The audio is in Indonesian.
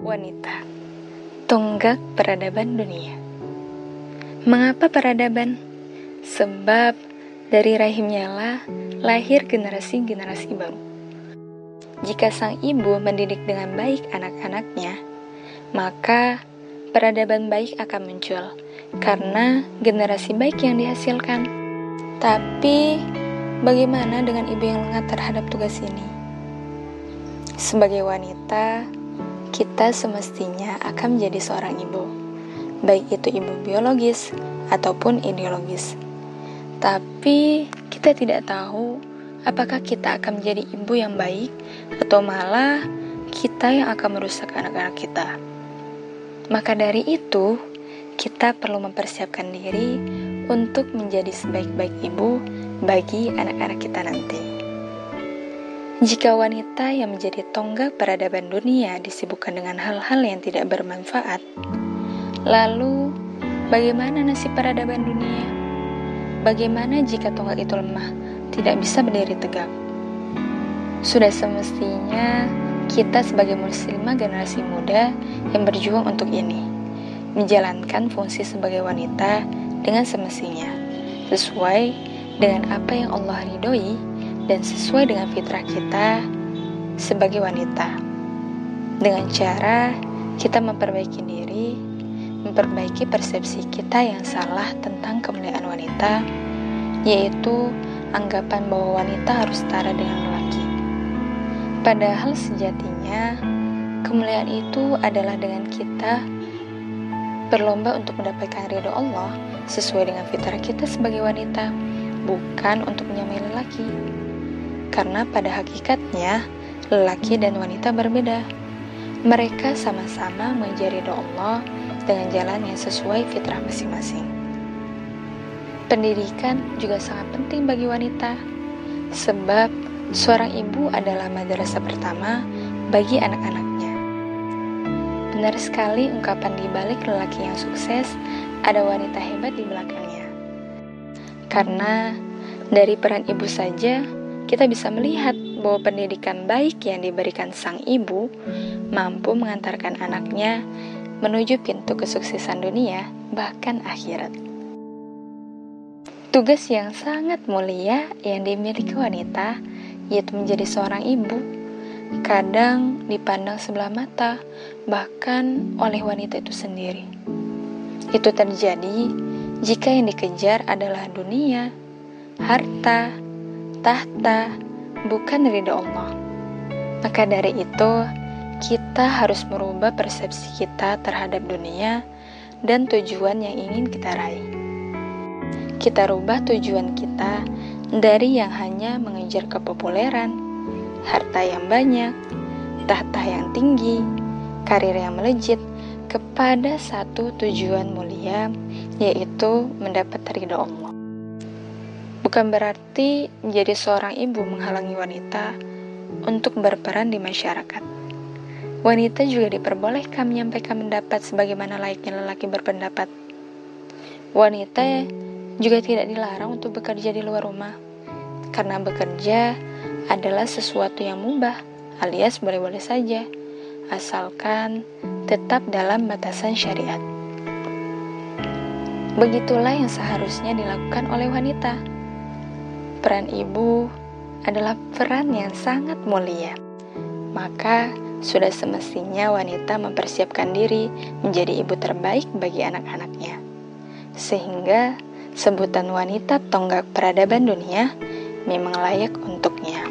Wanita Tonggak peradaban dunia Mengapa peradaban? Sebab dari rahimnya lah lahir generasi-generasi baru. Jika sang ibu mendidik dengan baik anak-anaknya, maka peradaban baik akan muncul karena generasi baik yang dihasilkan. Tapi, bagaimana dengan ibu yang lengah terhadap tugas ini? Sebagai wanita, kita semestinya akan menjadi seorang ibu, baik itu ibu biologis ataupun ideologis. Tapi kita tidak tahu apakah kita akan menjadi ibu yang baik atau malah kita yang akan merusak anak-anak kita. Maka dari itu, kita perlu mempersiapkan diri untuk menjadi sebaik-baik ibu bagi anak-anak kita nanti. Jika wanita yang menjadi tonggak peradaban dunia disibukkan dengan hal-hal yang tidak bermanfaat, lalu bagaimana nasib peradaban dunia? Bagaimana jika tonggak itu lemah, tidak bisa berdiri tegak? Sudah semestinya kita sebagai muslimah generasi muda yang berjuang untuk ini, menjalankan fungsi sebagai wanita dengan semestinya, sesuai dengan apa yang Allah ridhoi dan sesuai dengan fitrah kita sebagai wanita. Dengan cara kita memperbaiki diri, memperbaiki persepsi kita yang salah tentang kemuliaan wanita, yaitu anggapan bahwa wanita harus setara dengan lelaki. Padahal sejatinya, kemuliaan itu adalah dengan kita berlomba untuk mendapatkan ridho Allah sesuai dengan fitrah kita sebagai wanita, bukan untuk menyamai lelaki karena pada hakikatnya lelaki dan wanita berbeda. Mereka sama-sama menjadi doa Allah dengan jalan yang sesuai fitrah masing-masing. Pendidikan juga sangat penting bagi wanita, sebab seorang ibu adalah madrasah pertama bagi anak-anaknya. Benar sekali ungkapan di balik lelaki yang sukses, ada wanita hebat di belakangnya. Karena dari peran ibu saja, kita bisa melihat bahwa pendidikan baik yang diberikan sang ibu mampu mengantarkan anaknya menuju pintu kesuksesan dunia, bahkan akhirat. Tugas yang sangat mulia yang dimiliki wanita yaitu menjadi seorang ibu. Kadang dipandang sebelah mata, bahkan oleh wanita itu sendiri. Itu terjadi jika yang dikejar adalah dunia, harta, tahta, bukan ridho Allah. Maka dari itu, kita harus merubah persepsi kita terhadap dunia dan tujuan yang ingin kita raih. Kita rubah tujuan kita dari yang hanya mengejar kepopuleran, harta yang banyak, tahta yang tinggi, karir yang melejit, kepada satu tujuan mulia, yaitu mendapat ridho Allah. Bukan berarti menjadi seorang ibu menghalangi wanita untuk berperan di masyarakat. Wanita juga diperbolehkan menyampaikan pendapat sebagaimana layaknya lelaki berpendapat. Wanita juga tidak dilarang untuk bekerja di luar rumah, karena bekerja adalah sesuatu yang mubah, alias boleh-boleh saja, asalkan tetap dalam batasan syariat. Begitulah yang seharusnya dilakukan oleh wanita Peran ibu adalah peran yang sangat mulia. Maka, sudah semestinya wanita mempersiapkan diri menjadi ibu terbaik bagi anak-anaknya. Sehingga, sebutan wanita tonggak peradaban dunia memang layak untuknya.